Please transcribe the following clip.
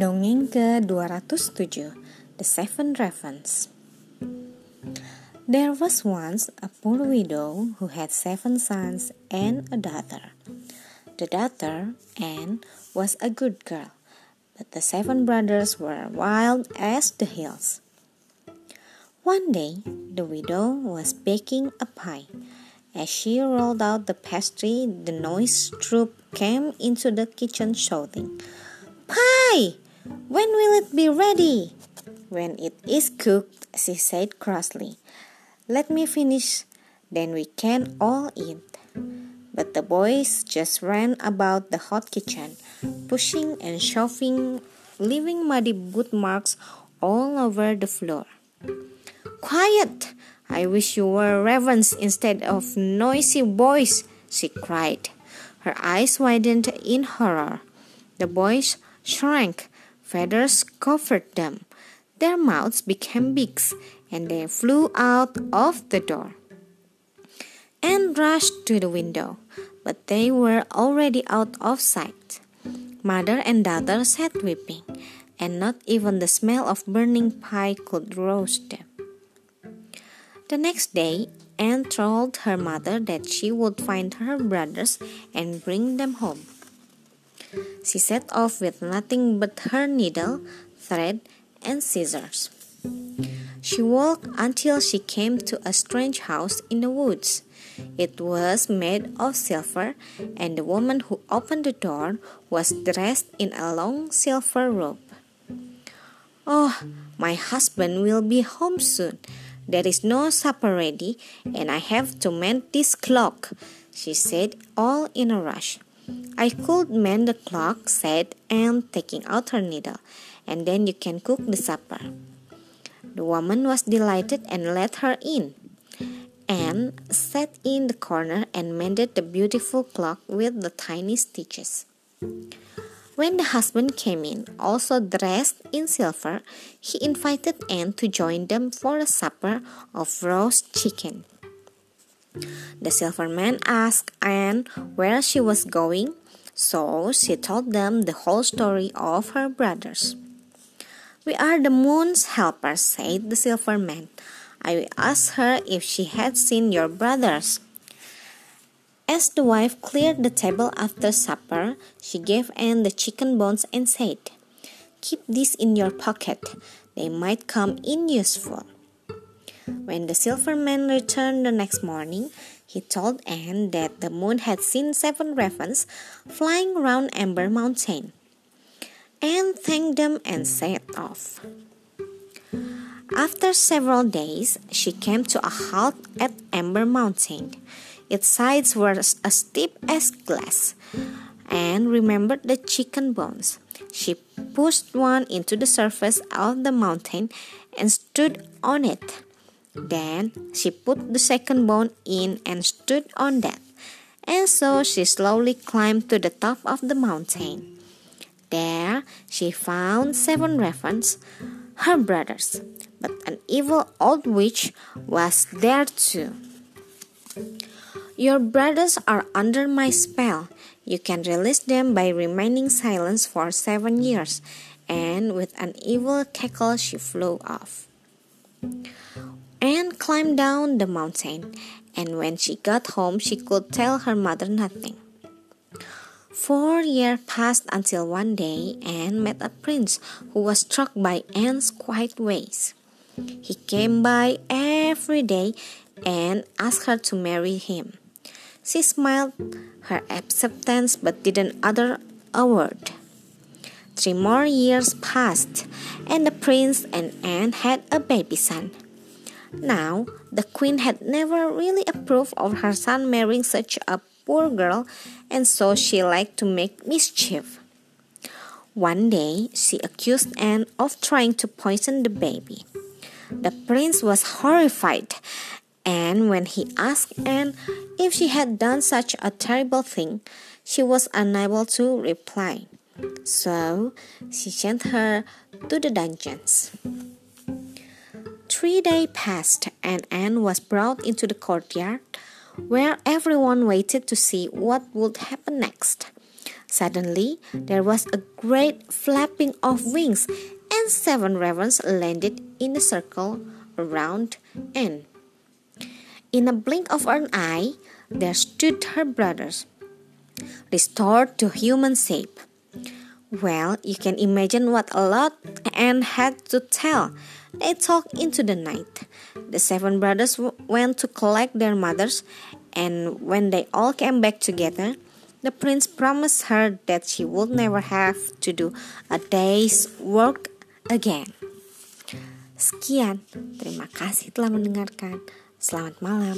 Dongeng ke-207 The Seven Ravens There was once a poor widow who had seven sons and a daughter. The daughter, Anne, was a good girl, but the seven brothers were wild as the hills. One day, the widow was baking a pie. As she rolled out the pastry, the noise troop came into the kitchen shouting, Pie! When will it be ready? When it is cooked, she said crossly. Let me finish, then we can all eat. But the boys just ran about the hot kitchen, pushing and shoving, leaving muddy boot marks all over the floor. Quiet! I wish you were ravens instead of noisy boys, she cried. Her eyes widened in horror. The boys shrank Feathers covered them. Their mouths became beaks, and they flew out of the door and rushed to the window, but they were already out of sight. Mother and daughter sat weeping, and not even the smell of burning pie could rouse them. The next day, Anne told her mother that she would find her brothers and bring them home. She set off with nothing but her needle, thread, and scissors. She walked until she came to a strange house in the woods. It was made of silver, and the woman who opened the door was dressed in a long silver robe. Oh, my husband will be home soon. There is no supper ready, and I have to mend this clock, she said, all in a rush. I could mend the clock, said Anne, taking out her needle, and then you can cook the supper. The woman was delighted and let her in. Anne sat in the corner and mended the beautiful clock with the tiny stitches. When the husband came in, also dressed in silver, he invited Anne to join them for a supper of roast chicken. The silver man asked Anne where she was going, so she told them the whole story of her brothers. We are the moon's helpers, said the silver man. I asked her if she had seen your brothers. As the wife cleared the table after supper, she gave Anne the chicken bones and said, Keep these in your pocket. They might come in useful. When the silver man returned the next morning, he told Anne that the moon had seen seven ravens flying round Amber Mountain. Anne thanked them and set off. After several days, she came to a halt at Amber Mountain. Its sides were as steep as glass. Anne remembered the chicken bones. She pushed one into the surface of the mountain and stood on it. Then she put the second bone in and stood on that. And so she slowly climbed to the top of the mountain. There she found seven ravens, her brothers, but an evil old witch was there too. Your brothers are under my spell. You can release them by remaining silent for seven years. And with an evil cackle, she flew off. Anne climbed down the mountain, and when she got home, she could tell her mother nothing. Four years passed until one day Anne met a prince who was struck by Anne's quiet ways. He came by every day and asked her to marry him. She smiled her acceptance but didn't utter a word. Three more years passed, and the prince and Anne had a baby son. Now, the queen had never really approved of her son marrying such a poor girl, and so she liked to make mischief. One day, she accused Anne of trying to poison the baby. The prince was horrified, and when he asked Anne if she had done such a terrible thing, she was unable to reply. So she sent her to the dungeons. Three days passed, and Anne was brought into the courtyard, where everyone waited to see what would happen next. Suddenly, there was a great flapping of wings, and seven ravens landed in a circle around Anne. In a blink of an eye, there stood her brothers, restored to human shape. Well, you can imagine what a lot Anne had to tell. They talked into the night. The seven brothers went to collect their mothers, and when they all came back together, the prince promised her that she would never have to do a day's work again. Sekian, terima kasih telah mendengarkan. Selamat malam.